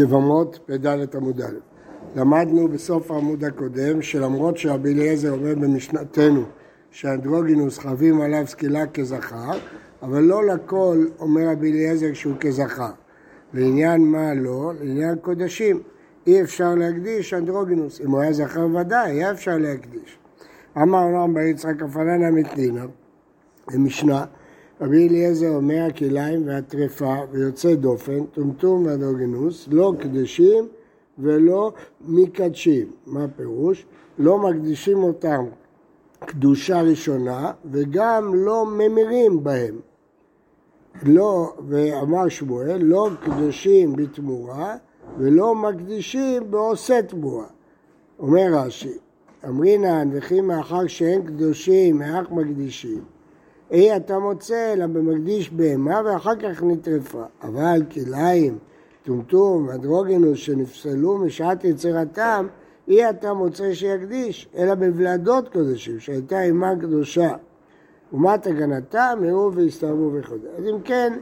יבמות פ"ד עמוד א'. למדנו בסוף העמוד הקודם שלמרות שרבי אליעזר אומר במשנתנו שאנדרוגינוס חייבים עליו סקילה כזכר, אבל לא לכל אומר רבי אליעזר שהוא כזכר. לעניין מה לא? לעניין קודשים. אי אפשר להקדיש אנדרוגינוס. אם הוא היה זכר ודאי, היה אפשר להקדיש. אמר רם בר יצחק אפננה מתנינה, במשנה, רבי אליעזר אומר הכליים והטרפה ויוצא דופן, טומטום ואנדרוגינוס, לא קדשים ולא מקדשים. מה הפירוש? לא מקדישים אותם קדושה ראשונה וגם לא ממירים בהם. לא, ואמר שמואל, לא קדושים בתמורה ולא מקדישים בעושה תמורה. אומר רש"י, אמרינן וכי מאחר שאין קדושים, איך מקדישים? אי אתה מוצא אלא במקדיש בהמה ואחר כך נטרפה. אבל כליים, טומטום ואנדרוגינוס שנפסלו משעת יצירתם, אי אתה מוצא שיקדיש, אלא בוולדות קודשים, שהייתה אימה קדושה. ומה תגנתם? מאו והסתרבו וכו'. אז אם כן,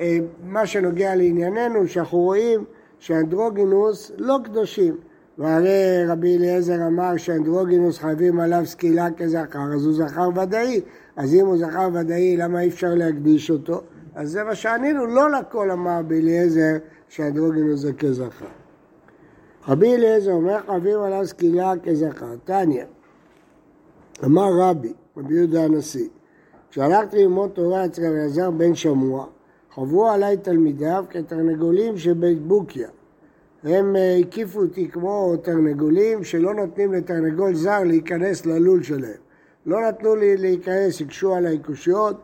אה, מה שנוגע לענייננו, שאנחנו רואים שאנדרוגינוס לא קדושים. והרי רבי אליעזר אמר שאנדרוגינוס חייבים עליו סקילה כזכר, אז הוא זכר ודאי. אז אם הוא זכר ודאי, למה אי אפשר להקדיש אותו? אז זה מה שענינו, לא לכל אמר רבי אליעזר שאנדרוגינוס זה כזכר. רבי אליעזר אומר חייבים עליו סקילה כזכר. תניא, אמר רבי, רבי יהודה הנשיא, כשהלכתי ללמוד תורה אצל רבי אלעזר בן שמוע, חברו עליי תלמידיו כתרנגולים של בית בוקיה. הם אה, הקיפו אותי כמו תרנגולים שלא נותנים לתרנגול זר להיכנס ללול שלהם. לא נתנו לי להיכנס, הקשו עליי קושיות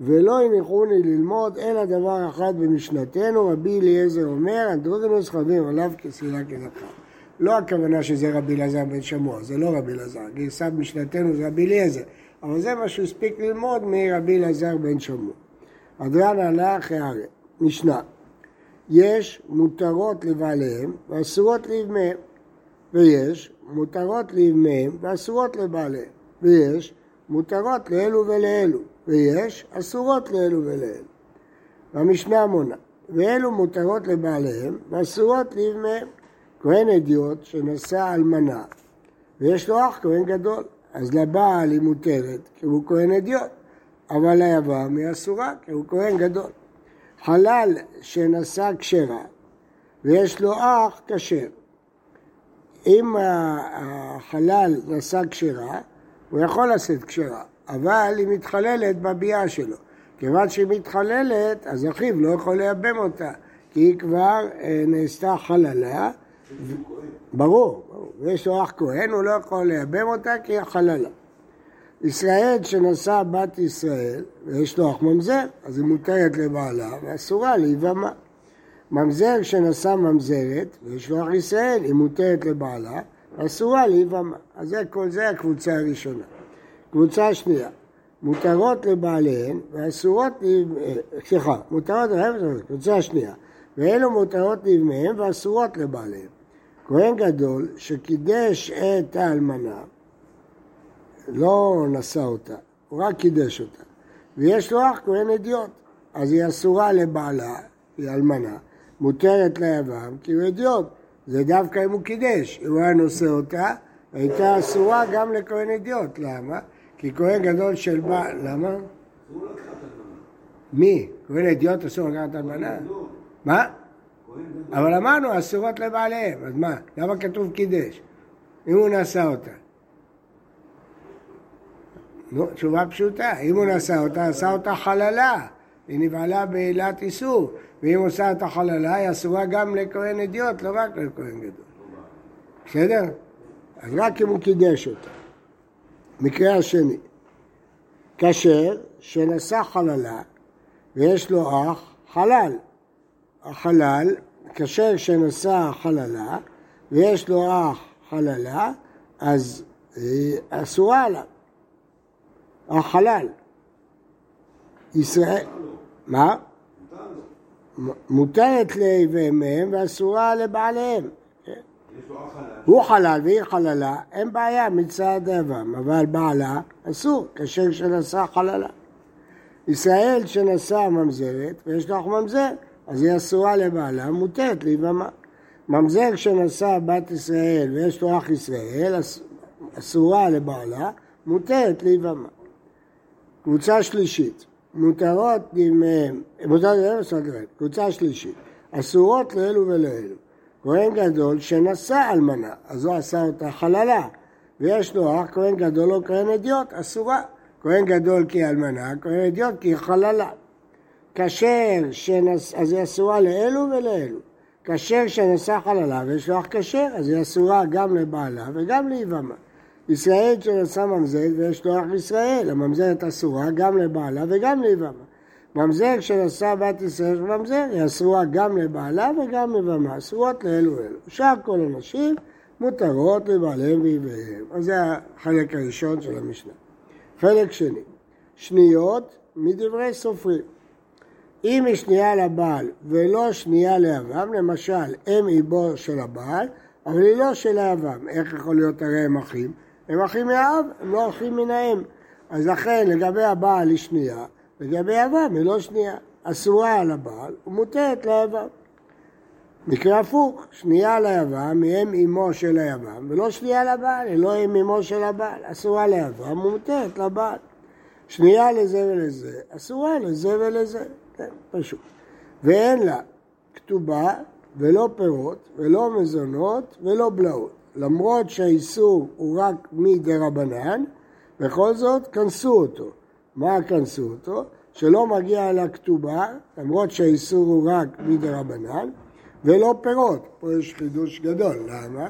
ולא הניחוני ללמוד אלא דבר אחד במשנתנו, רבי אליעזר אומר, אנדרוגנוס חייבים עליו כסילה כזכר. לא הכוונה שזה רבי אלעזר בן שמוע, זה לא רבי אלעזר, גרסת משנתנו זה רבי אליעזר, אבל זה מה שהוא הספיק ללמוד מרבי אלעזר בן שמוע. הדרן עלה אחרי הרי, משנה, יש מותרות לבעליהם ואסורות לאבמיהם, ויש מותרות לאבמיהם ואסורות לבעליהם, ויש מותרות לאלו ולאלו, ויש אסורות לאלו ולאלו. והמשנה מונה, ואלו מותרות לבעליהם ואסורות לאבמיהם. כהן אדיוט שנשא אלמנה, ויש לו אח כהן גדול, אז לבעל היא מותרת כי הוא כהן אדיוט. אבל היבם היא אסורה, כי הוא כהן גדול. חלל שנשא כשרה ויש לו אח כשר. אם החלל נשא כשרה, הוא יכול לשאת כשרה, אבל היא מתחללת בביאה שלו. כיוון שהיא מתחללת, אז אחיו לא יכול לייבם אותה, כי היא כבר אה, נעשתה חללה. ברור, ברור. ויש לו אח כהן, הוא לא יכול לייבם אותה כי היא חללה. ישראל שנשא בת ישראל ויש לו אח ממזר, אז היא מותרת לבעלה ואסורה להיבמה. ממזר שנשא ממזרת ויש לו אח ישראל, היא מותרת לבעלה ואסורה להיבמה. אז זה כל זה הקבוצה הראשונה. קבוצה שנייה, מותרות לבעליהן ואסורות, סליחה, מותרות לבעליהן, קבוצה שנייה, ואלו מותרות לבניהם ואסורות לבעליהם. כהן גדול שקידש את האלמנה לא נשא אותה, הוא רק קידש אותה. ויש לו אח כהן אדיוט, אז היא אסורה לבעלה, היא אלמנה, מותרת ליבם כי הוא אדיוט. זה דווקא אם הוא קידש, אם הוא היה נושא אותה, הייתה אסורה גם לכהן אדיוט. למה? כי כהן גדול של בעל, למה? מי? כהן אדיוט אסור לקחת אלמנה? מה? אבל אמרנו אסורות לבעליהם, אז מה? למה כתוב קידש? אם הוא נשא אותה. תשובה פשוטה, אם הוא נשא אותה, עשה אותה חללה, היא נבהלה בעילת איסור, ואם עושה את החללה, היא אסורה גם לכהן אדיוט, לא רק לכהן גדול. בסדר? אז רק אם הוא קידש אותה. מקרה השני, כשר שנשא חללה ויש לו אח חלל. החלל, כשר שנשא חללה ויש לו אח חללה, אז אסורה עליו. החלל. ישראל... מה? מותרת לאביהם ואסורה לבעליהם. הוא חלל והיא חללה, אין בעיה מצד אבם, אבל בעלה אסור, כאשר שנשא חללה. ישראל שנשא ממזרת ויש לך ממזר, אז היא אסורה לבעלה, מותרת ליבמה. ממזר שנשא בת ישראל ויש לו אח ישראל, אסורה לבעלה, מותרת להיבמה. קבוצה שלישית, מותרות דמיהם, מותרות דמיהם, קבוצה שלישית, אסורות לאלו ולאלו. כהן גדול שנשא אלמנה, אז הוא עשה אותה חללה, ויש לו אח כהן גדול או כהן אדיוט, אסורה. כהן גדול כי אלמנה, כהן אדיוט כי חללה. כשר, שנס... אז היא אסורה לאלו ולאלו. כשר שנשא חללה ויש לו אח כשר, אז היא אסורה גם לבעלה וגם ליבמה. ישראל שנשא ממזרת ויש לו אח ישראל, הממזרת אסורה גם לבעלה וגם ליבמה. ממזר שנשא בת ישראל ממזר, היא אסורה גם לבעלה וגם לבמה, אסורות לאלו אלו. שאר כל הנשים מותרות לבעליהם ואיביהם. אז זה החלק הראשון של המשנה. חלק שני, שניות מדברי סופרים. אם היא שנייה לבעל ולא שנייה לאבם, למשל אם איבו של הבעל, אבל היא לא של האבם, איך יכול להיות הרי הם אחים? הם אחים מהאב, הם לא אחים מן האם. אז לכן לגבי הבעל היא שנייה, לגבי אבם היא לא שנייה. אסורה על הבעל ומותרת לאבם. מקרה הפוך, שנייה ליבם היא אם אמו של היבם, ולא שנייה לבעל, היא לא אם אמו של הבעל. אסורה ליבם ומותרת לבעל. שנייה לזה ולזה, אסורה לזה ולזה. כן, פשוט. ואין לה כתובה ולא פירות ולא מזונות ולא בלעות. למרות שהאיסור הוא רק מדי רבנן, בכל זאת כנסו אותו. מה כנסו אותו? שלא מגיע לה כתובה, למרות שהאיסור הוא רק מדי רבנן, ולא פירות. פה יש חידוש גדול, למה?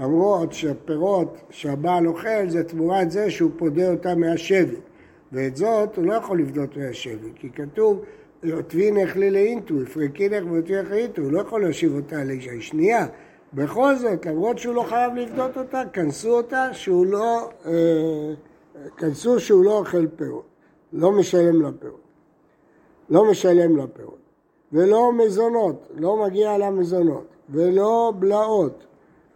למרות שפירות שהבעל אוכל זה תמורת זה שהוא פודה אותה מהשבי. ואת זאת הוא לא יכול לבדות מהשבי, כי כתוב טבינך ללאינטו, הפרקינך ואותיך לאינטו, הוא לא יכול להושיב אותה לאישה שנייה. בכל זאת, למרות שהוא לא חייב לבדות אותה, כנסו אותה שהוא לא, אה, כנסו שהוא לא אוכל פירות, לא משלם לפירות. לא משלם לפירות. ולא מזונות, לא מגיע לה מזונות. ולא בלעות.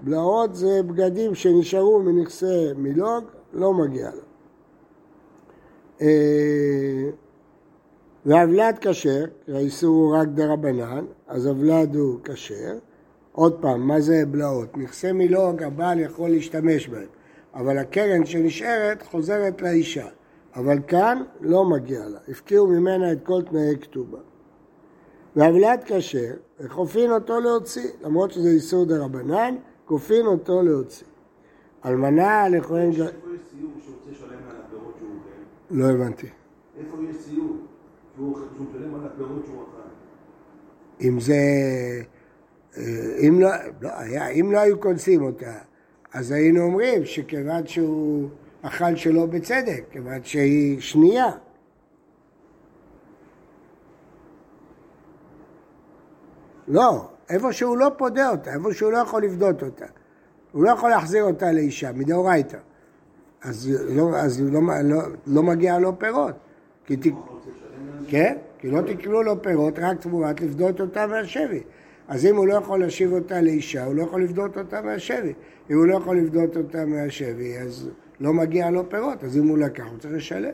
בלעות זה בגדים שנשארו מנכסי מילוג, לא מגיע לה. אה, והבלד כשר, האיסור הוא רק דרבנן, אז הבלד הוא כשר. עוד פעם, מה זה בלעות? נכסי מילוג, הבעל יכול להשתמש בהם, אבל הקרן שנשארת חוזרת לאישה. אבל כאן לא מגיע לה, הפקיעו ממנה את כל תנאי כתובה. והבלד כשר, וכופין אותו להוציא, למרות שזה איסור דה רבנן, כופין אותו להוציא. אלמנה לכהן... איפה יש סיור שהוא רוצה לשלם על הפירות שהוא אוכל? לא הבנתי. איפה יש סיור שהוא משלם על הפירות שהוא אכל? אם זה... אם לא, לא, היה, אם לא היו קונסים אותה, אז היינו אומרים שכיוון שהוא אכל שלא בצדק, כיוון שהיא שנייה. לא, איפה שהוא לא פודה אותה, איפה שהוא לא יכול לבדות אותה. הוא לא יכול להחזיר אותה לאישה, מדאורייתא. אז, לא, אז לא, לא, לא מגיע לו פירות. כי ת... כן, כי לא תקנו לו פירות רק תמורת לפדות אותה מהשבי. אז אם הוא לא יכול להשיב אותה לאישה, הוא לא יכול לפדות אותה מהשבי. אם הוא לא יכול לפדות אותה מהשבי, אז לא מגיע לו פירות, אז אם הוא לקח, הוא צריך לשלם.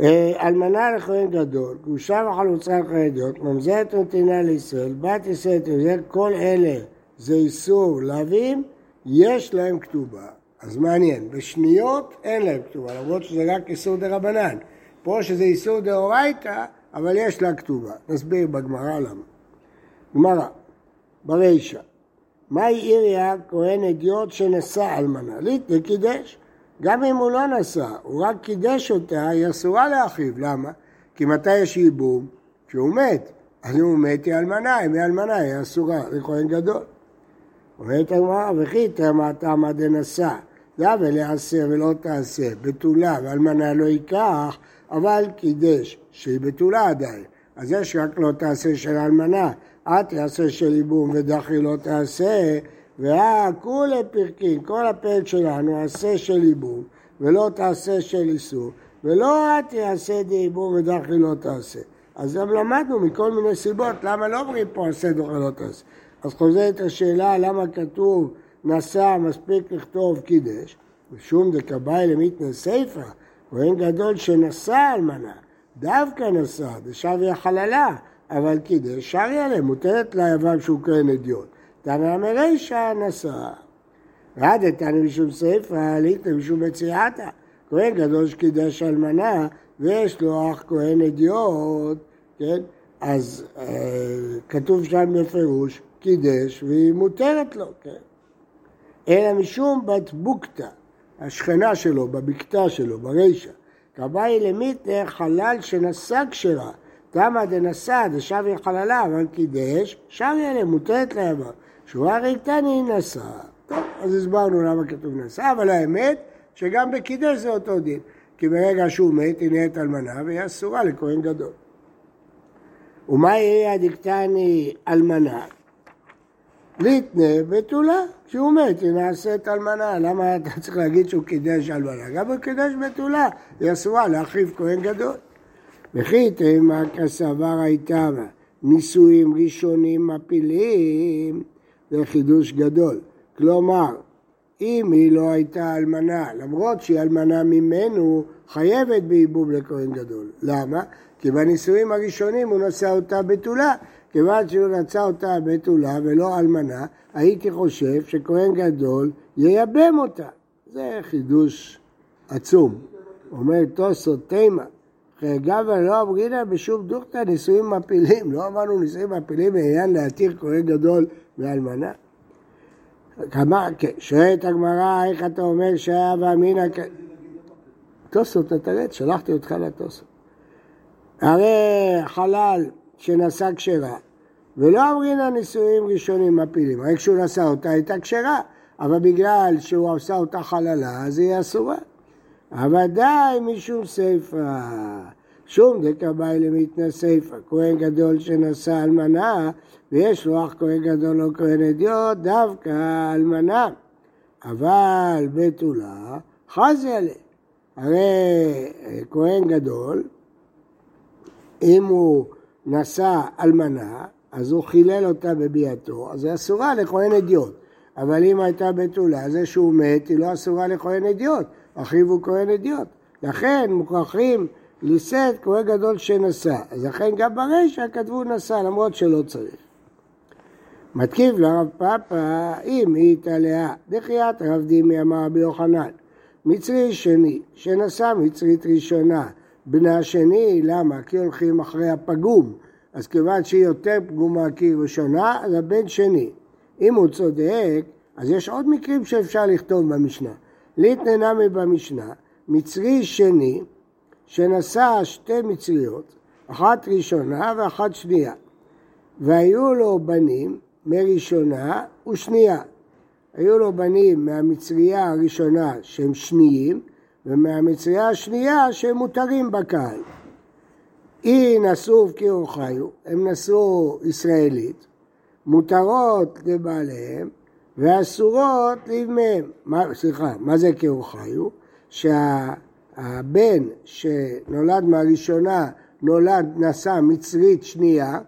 אה, אלמנה לכהן גדול, גרושה וחלוצה לחרדיות, ממזרת נתינה לישראל, בת ישראל תמזרת, כל אלה זה איסור לאווים, יש להם כתובה. אז מעניין, בשניות אין להם כתובה, למרות שזה רק איסור דה רבנן. פה שזה איסור דה אורייתא, אבל יש לה כתובה. נסביר בגמרא למה. גמרא, ברישא, מהי עיריה כהן אדיוט שנשא אלמנה? ליט וקידש. גם אם הוא לא נשא, הוא רק קידש אותה, היא אסורה לאחיו. למה? כי מתי יש ייבום? כשהוא מת. אז אם הוא מת היא אלמנה, אם היא אלמנה היא אסורה לכהן גדול. אומרת הגמרא, וכי תמה תמה דנשא, דאבל יעשה ולא תעשה, בתולה ואלמנה לא ייקח, אבל קידש, שהיא בתולה עדיין. אז יש רק לא תעשה של אלמנה, את תעשה של ייבום ודחי לא תעשה, והכולי פרקין, כל הפרק שלנו, עשה של ייבום ולא תעשה של איסור, ולא את תעשה ייבום ודחי לא תעשה. אז גם למדנו מכל מיני סיבות, למה לא אומרים פה עשה דוחי לא תעשה. אז חוזרת השאלה למה כתוב נשא, מספיק לכתוב קידש, ושום דקבאי למיתנא סיפא, כהן גדול שנשא אלמנה, דווקא נשא, דשביה חללה, אבל קידש, שרי עליהם, מותרת ליבם שהוא כהן אדיוט. תנא מרישא נשא. רדתני משום ספרא, ליטא משום מציאתא. כהן גדול שקידש אלמנה, ויש לו אח כהן אדיוט, כן? אז אה, כתוב שם בפירוש, קידש והיא מותרת לו, כן? אלא משום בת בוקתא, השכנה שלו, בבקתה שלו, ברישא. כבאי למיתר חלל שנשא כשרה. תמא דנשא דשבי חללה, אבל קידש, שבי עליהם, מותרת לימה. שורה ריקתני נשא. טוב, אז הסברנו למה כתוב נשא, אבל האמת שגם בקידש זה אותו דין. כי ברגע שהוא מת היא נהיית אלמנה והיא אסורה לכהן גדול. ומה יהיה דקתני אלמנה? ליטנה בתולה, כשהוא מת היא נעשית אלמנה, למה אתה צריך להגיד שהוא קידש אלמנה? גם הוא קידש בתולה, היא אסורה להחריב כהן גדול. וכי תימא כסבר הייתה נישואים ראשונים מפילים, זה חידוש גדול. כלומר, אם היא לא הייתה אלמנה, למרות שהיא אלמנה ממנו, חייבת בייבום לכהן גדול. למה? כי בנישואים הראשונים הוא נשא אותה בתולה. כיוון שהוא נשא אותה בתולה ולא אלמנה, הייתי חושב שכהן גדול ייבם אותה. זה חידוש עצום. אומר תוסו תימא, חייגה ולא אמרינה בשום דוכתא נישואים מפילים. לא אמרנו נישואים מפילים בעניין להתיר כהן גדול מאלמנה. כמה, כן, שואלת הגמרא, איך אתה אומר שהיה ואמינא... תוספות, אתה תרד, שלחתי אותך לתוספות. הרי חלל שנשא כשרה, ולא אמרינא נישואים ראשונים מפילים, הרי כשהוא נשא אותה הייתה כשרה, אבל בגלל שהוא עשה אותה חללה, אז היא אסורה. די משום סיפא. שום דקבאי למתנא סיפא, כהן גדול שנשא אלמנה, ויש לו אח כהן גדול או כהן אדיוט, דווקא אלמנה. אבל בתולה, חזי עליה. הרי אה, כהן גדול, אם הוא נשא אלמנה, אז הוא חילל אותה בביאתו, אז היא אסורה לכהן אדיוט. אבל אם הייתה בתולה, זה שהוא מת, היא לא אסורה לכהן אדיוט. אחיו הוא כהן אדיוט. לכן מוכרחים לשאת כהן גדול שנשא. אז לכן גם ברישא כתבו נשא, למרות שלא צריך. מתקיף לרב פאפא, אם היא התעלאה, דחיית רב דימי אמר רבי יוחנן. מצרי שני, שנשא מצרית ראשונה, בנה שני, למה? כי הולכים אחרי הפגום. אז כיוון שהיא יותר פגומה כי היא ראשונה, אז הבן שני. אם הוא צודק, אז יש עוד מקרים שאפשר לכתוב במשנה. ליתננמי במשנה, מצרי שני, שנשא שתי מצריות, אחת ראשונה ואחת שנייה. והיו לו בנים מראשונה ושנייה. היו לו בנים מהמצרייה הראשונה שהם שניים, ומהמצרייה השנייה שהם מותרים בקהל. אי נשאו וקירו חיו, הם נשאו ישראלית, מותרות לבעליהם ואסורות לאימיהם. סליחה, מה זה קירו חיו? שהבן שנולד מהראשונה נולד, נשא מצרית שנייה,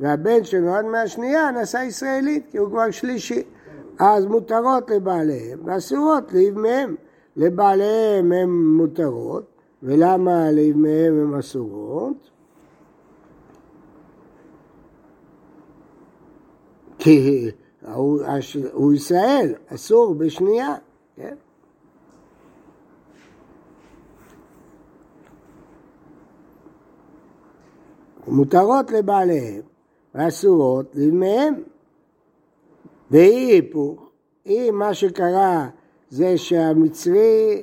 והבן שנולד מהשנייה נשא ישראלית, כי הוא כבר שלישי. אז מותרות לבעליהם ואסורות לאימיהם. לבעליהם הן מותרות, ולמה לאימיהם הן אסורות? כי הוא, הוא ישראל, אסור בשנייה, כן? מותרות לבעליהם ואסורות לאמהם. ואי היפוך, אם מה שקרה זה שהמצרי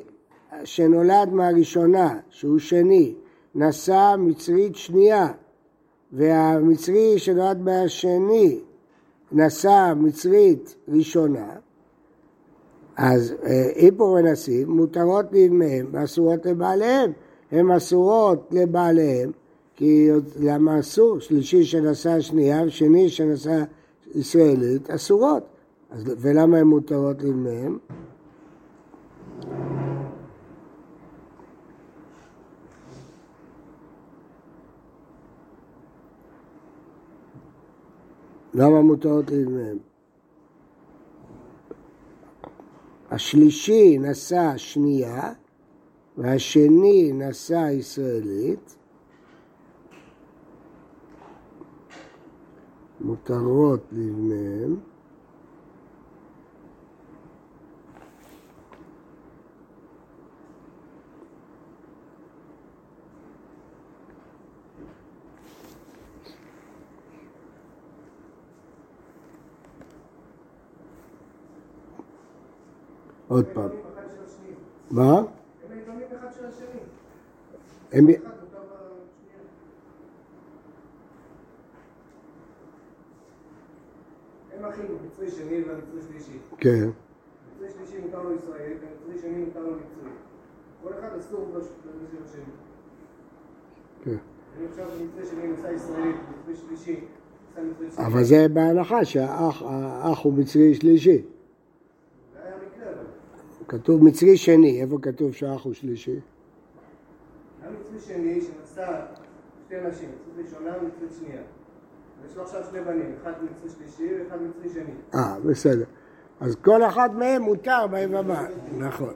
שנולד מהראשונה, שהוא שני, נשא מצרית שנייה, והמצרי שנולד מהשני נשא מצרית ראשונה, אז אה, איפור ונסים מותרות לימיהם ואסורות לבעליהם. הן אסורות לבעליהם, כי למה אסור? שלישי שנשא שנייה ושני שנשא ישראלית אסורות. אז, ולמה הן מותרות לימיהם? למה מותרות לבניהם? השלישי נשא שנייה והשני נשא ישראלית מותרות לבניהם. עוד פעם. מה? הם העיתונים אחד של השני. הם... אחד מותר בשנייה. הם אחים, מצרי שני והמצרי שלישי. כן. מצרי שלישי מותר לו ישראל, ומצרי שני מותר לו מצרי. כל אחד אסור בש- בזה של השני. כן. אני עכשיו מצרי שני נשא ישראלית, מצרי שלישי. נשא מצרי שני. אבל זה בהנחה שהאח האח הוא מצרי שלישי. זה היה מקרה, אבל. כתוב מצרי שני, איפה כתוב שהאח הוא שלישי? היה מצרי שני שנשא שתי נשים, מצרי ראשונה ומצרי שנייה. ויש לו עכשיו שני בנים, אחד מצרי שלישי ואחד מצרי שני. אה, בסדר. אז כל אחד מהם מותר ביבמה. נכון.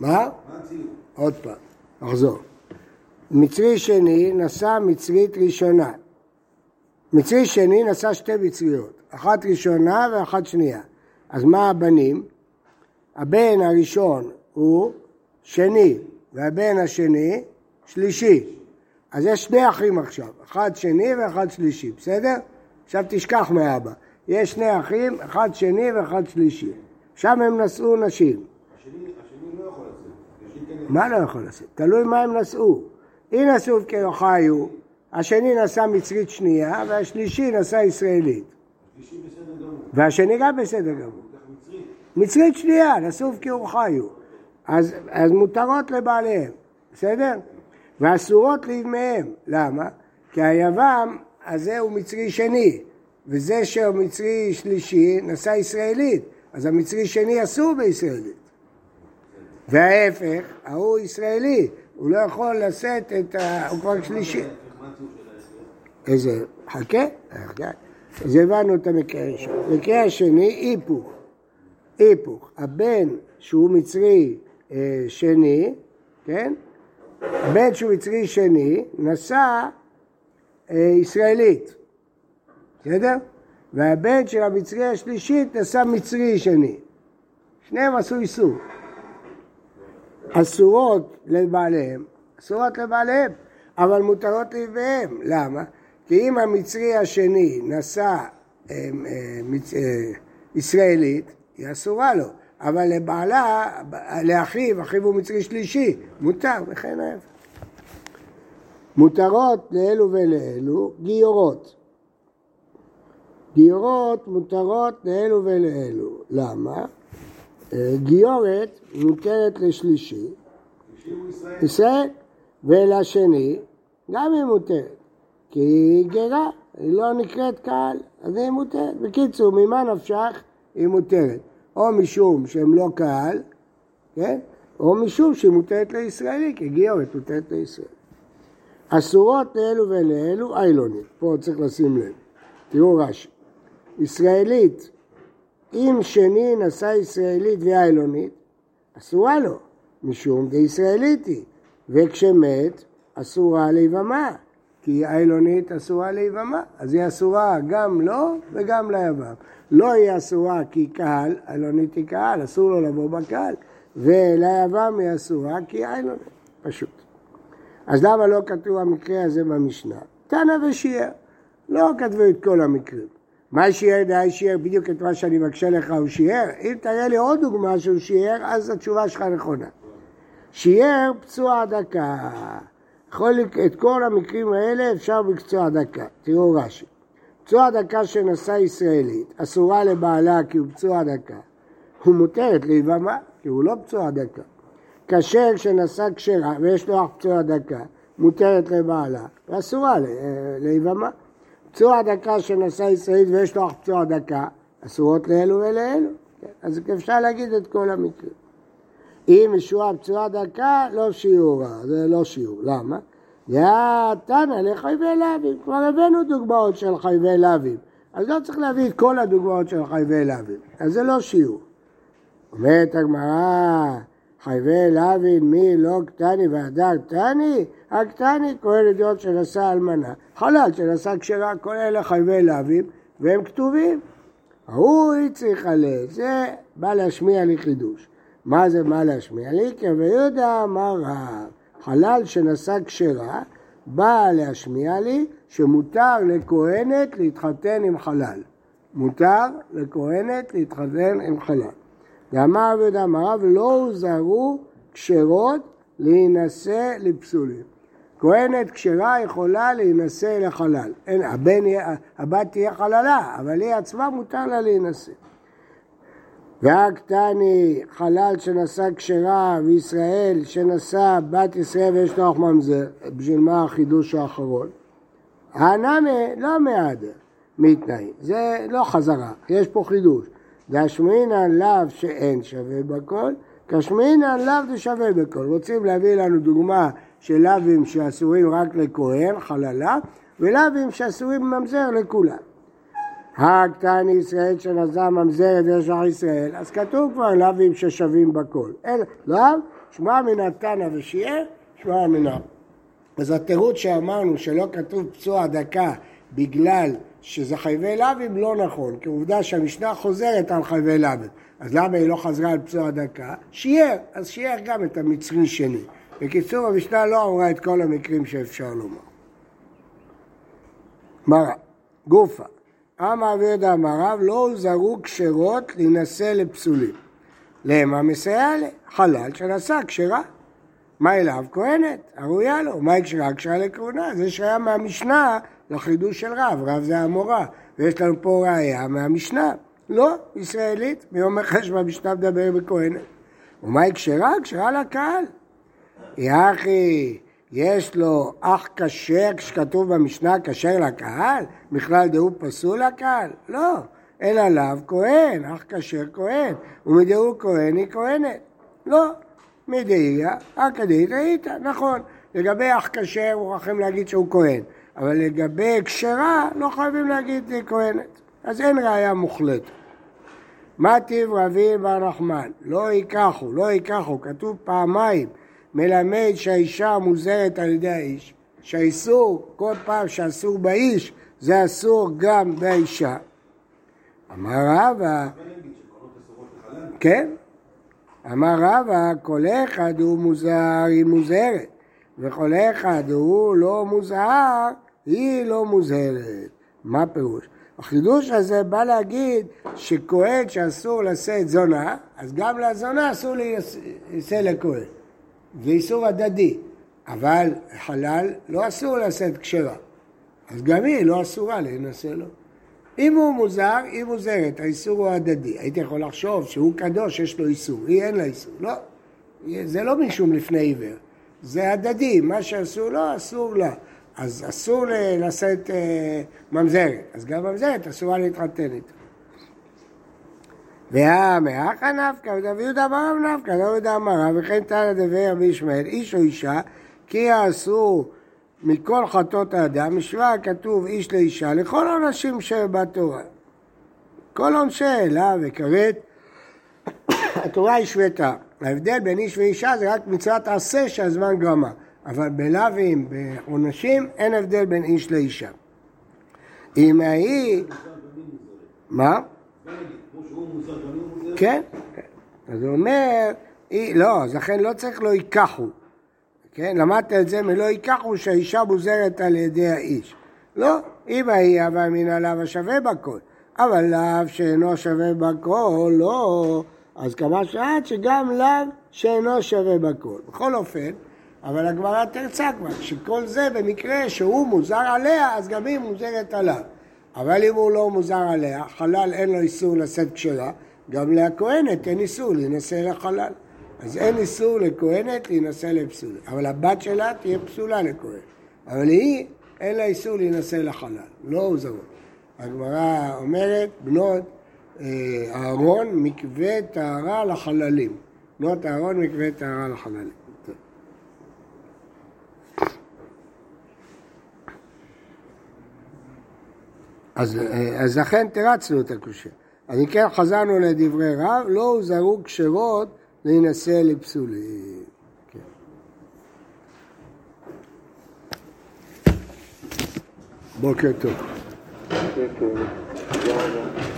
מה? מה הציור? עוד פעם, נחזור. מצרי שני נשא מצרית ראשונה. מצרי שני נשא שתי מצריות, אחת ראשונה ואחת שנייה. אז מה הבנים? הבן הראשון הוא שני, והבן השני שלישי. אז יש שני אחים עכשיו, אחד שני ואחד שלישי, בסדר? עכשיו תשכח מאבא. יש שני אחים, אחד שני ואחד שלישי. שם הם נשאו נשים. מה לא יכול לעשות? תלוי מה הם נשאו. אם נשאו כחיו, השני נשא מצרית שנייה והשלישי נשא ישראלית. והשני גם בסדר גמור. מצרית שנייה, נשאו כחיו. אז, אז מותרות לבעליהם, בסדר? ואסורות לימיהם. למה? כי היבם הזה הוא מצרי שני, וזה שהוא מצרי שלישי נשא ישראלית, אז המצרי שני אסור בישראלית. וההפך, ההוא ישראלי, הוא לא יכול לשאת את ה... הוא כבר שלישי. איזה... חכה, חכה. אז הבנו את המקרה הראשון. המקרה השני, היפוך. היפוך. הבן שהוא מצרי אה, שני, כן? הבן שהוא מצרי שני, נשא אה, ישראלית, בסדר? והבן של המצרי השלישית נשא מצרי שני. שניהם עשו איסור. אסורות לבעליהם, אסורות לבעליהם, אבל מותרות לאביהם. למה? כי אם המצרי השני נשא אה, אה, אה, ישראלית, היא אסורה לו, אבל לבעלה, לאחיו, אחיו הוא מצרי שלישי, מותר, וכן ההפך. מותרות לאלו ולאלו גיורות. גיורות מותרות לאלו ולאלו. למה? אה, גיורת מותרת לשלישי. ישראל, ולשני גם היא מותרת, כי היא גרה, היא לא נקראת קהל, אז היא מותרת. בקיצור, ממה נפשך היא מותרת? או משום שהם לא קהל, כן? או משום שהיא מותרת לישראלי, כי גיורת מותרת לישראל. אסורות לאלו ולאלו איילונית, פה צריך לשים לב. תראו רש"י. ישראלית, אם שני נשא ישראלית ואיילונית, אסורה לו, משום דישראלית היא, וכשמת, אסורה ליבמה, כי איילונית אסורה ליבמה, אז היא אסורה גם לו וגם ליבם. לא היא אסורה כי קהל, איילונית היא קהל, אסור לו לבוא בקהל, וליבם היא אסורה כי היא איילונית, פשוט. אז למה לא כתוב המקרה הזה במשנה? תנא ושיער. לא כתבו את כל המקרים. מה שיער דהי שיער, בדיוק את מה שאני מקשה לך הוא שיער. אם תראה לי עוד דוגמה שהוא שיער, אז התשובה שלך נכונה. שיער פצוע דקה. את כל המקרים האלה אפשר בקצוע דקה. תראו רש"י. פצוע דקה שנשא ישראלית, אסורה לבעלה כי הוא פצוע דקה. הוא מותרת ליבמה, כי הוא לא פצוע דקה. כשר שנשא כשרה ויש לו אח פצוע דקה, מותרת לבעלה, ואסורה ל- אה, ליבמה. פצוע דקה שנשא ישראלית ויש לו אח פצוע דקה, אסורות לאלו ולאלו. אז אפשר להגיד את כל המקרים. אם ישועה פצועה דקה, לא שיעורה, זה לא שיעור. למה? תנא לחייבי להבים. כבר הבאנו דוגמאות של חייבי להבים. אז לא צריך להביא את כל הדוגמאות של חייבי להבים. אז זה לא שיעור. אומרת הגמרא, חייבי להבין מי לא קטני והדר קטני? הקטני כהן ידיעות שנשא אלמנה. חלל שנשא כשרה, אלה חייבי להבים, והם כתובים. ההוא צריך עליה, זה בא להשמיע לי חידוש. מה זה בא להשמיע לי? כי יהודה אמר החלל שנשא כשרה, בא להשמיע לי שמותר לכהנת להתחתן עם חלל. מותר לכהנת להתחתן עם חלל. ואמר רבי יהודה אמר רב לא הוזהרו כשרות להינשא לפסולים. כהנת כשרה יכולה להינשא לחלל. אין, הבן, הבת תהיה חללה, אבל היא עצמה מותר לה להינשא. והקטני חלל שנשא כשרה וישראל שנשא בת ישראל ויש לו ממזר, בשביל מה החידוש האחרון? הנמי לא מעדר מתנאי, זה לא חזרה, יש פה חידוש. דשמינן לאו שאין שווה בכל, כשמינן לאו דשווה בכל. רוצים להביא לנו דוגמה של לאווים שאסורים רק לכהן, חללה, ולאווים שאסורים ממזר לכולם. הקטן ישראל שנזע ממזרת ויש לך ישראל, אז כתוב כבר לאווים ששווים בכל. אין, לאו, שמע מן התנא ושיער, שמע מן. אז התירוץ שאמרנו שלא כתוב פצוע דקה בגלל שזה חייבי לאווים לא נכון, כי עובדה שהמשנה חוזרת על חייבי לאווים. אז למה היא לא חזרה על פצוע דקה? שיער, אז שיער גם את המצרי שני. בקיצור, המשנה לא אמרה את כל המקרים שאפשר לומר. מרא, גופה, אמר רבי אמר רב, לא הוזהרו כשרות להינשא לפסולים. למה מסייע לי? חלל שנשא כשרה. מה אליו? כהנת, הראויה לו. מה היא כשרה? כשרה לכהונה. זה שהיה מהמשנה לחידוש של רב. רב זה המורה. ויש לנו פה ראייה מהמשנה. לא, ישראלית, מיום אחר שבמשנה מדבר בכהנת. ומה היא כשרה? כשרה לקהל. יחי, יש לו אח כשר כשכתוב במשנה כשר לקהל? בכלל דהו פסול לקהל? לא, אלא עליו כהן, אח כשר כהן, ומדהו כהן היא כהנת. לא, מדאיה, אכא דאית נכון. לגבי אח כשר מוכרחים להגיד שהוא כהן, אבל לגבי כשרה לא חייבים להגיד כהנת. אז אין ראייה מוחלטת. מה טיב רבי בר נחמן? לא ייקחו, לא ייקחו, כתוב פעמיים. מלמד שהאישה מוזרת על ידי האיש, שהאיסור, כל פעם שאסור באיש, זה אסור גם באישה. אמר רבא, כן, אמר רבא, כל אחד הוא מוזר, היא מוזרת, וכל אחד הוא לא מוזר, היא לא מוזרת. מה פירוש? החידוש הזה בא להגיד שכהן שאסור לשאת זונה, אז גם לזונה אסור להישא לכהן. זה איסור הדדי, אבל חלל לא אסור לשאת כשרה, אז גם היא לא אסורה להינשא לו. אם הוא מוזר, היא מוזרת, האיסור הוא הדדי. הייתי יכול לחשוב שהוא קדוש, יש לו איסור, היא אין לה איסור. לא, זה לא משום לפני עיוור, זה הדדי, מה שאסור לו, אסור לה. אז אסור לשאת אה, ממזרת, אז גם ממזרת אסורה להתחתן איתו. והמאחה נפקא, ודוד יהודה אמר רב נפקא, דוד יהודה אמר רב, וכן תנא דבי רבי ישמעאל, איש או אישה, כי יעשו מכל חטאות האדם, משווה כתוב איש לאישה, לכל העונשים שבתורה. כל עונשי אלה וכרת, התורה השוותה. ההבדל בין איש ואישה זה רק מצוות עשה שהזמן גרמה, אבל בלאווים, בעונשים, אין הבדל בין איש לאישה. אם ההיא... מה? כן, אז הוא אומר, לא, אז לכן לא צריך לא ייקחו. כן, למדת את זה מלא ייקחו שהאישה מוזרת על ידי האיש. לא, אם ההיא אבל מן הלאו השווה בכל. אבל לאו שאינו שווה בכל, לא. אז כמה שעת שגם לאו שאינו שווה בכל. בכל אופן, אבל הגמרא תרצה כבר, שכל זה במקרה שהוא מוזר עליה, אז גם היא מוזרת עליו. אבל אם הוא לא מוזר עליה, חלל אין לו איסור לשאת כשרה, גם לכהנת אין איסור להינשא לחלל. אז אין איסור לכהנת להינשא לפסולה. אבל הבת שלה תהיה פסולה לכהן. אבל היא, אין לה איסור להינשא לחלל. לא הוזרות. הגמרא אומרת, בנות אה, אהרון מקווה טהרה לחללים. בנות אהרון מקווה טהרה לחללים. אז, אה, אז לכן תרצנו את הקושייה. אז אם כן חזרנו לדברי רב, לא הוזהרו כשרות להינשא לפסולים. כן. בוקר טוב. תודה רבה.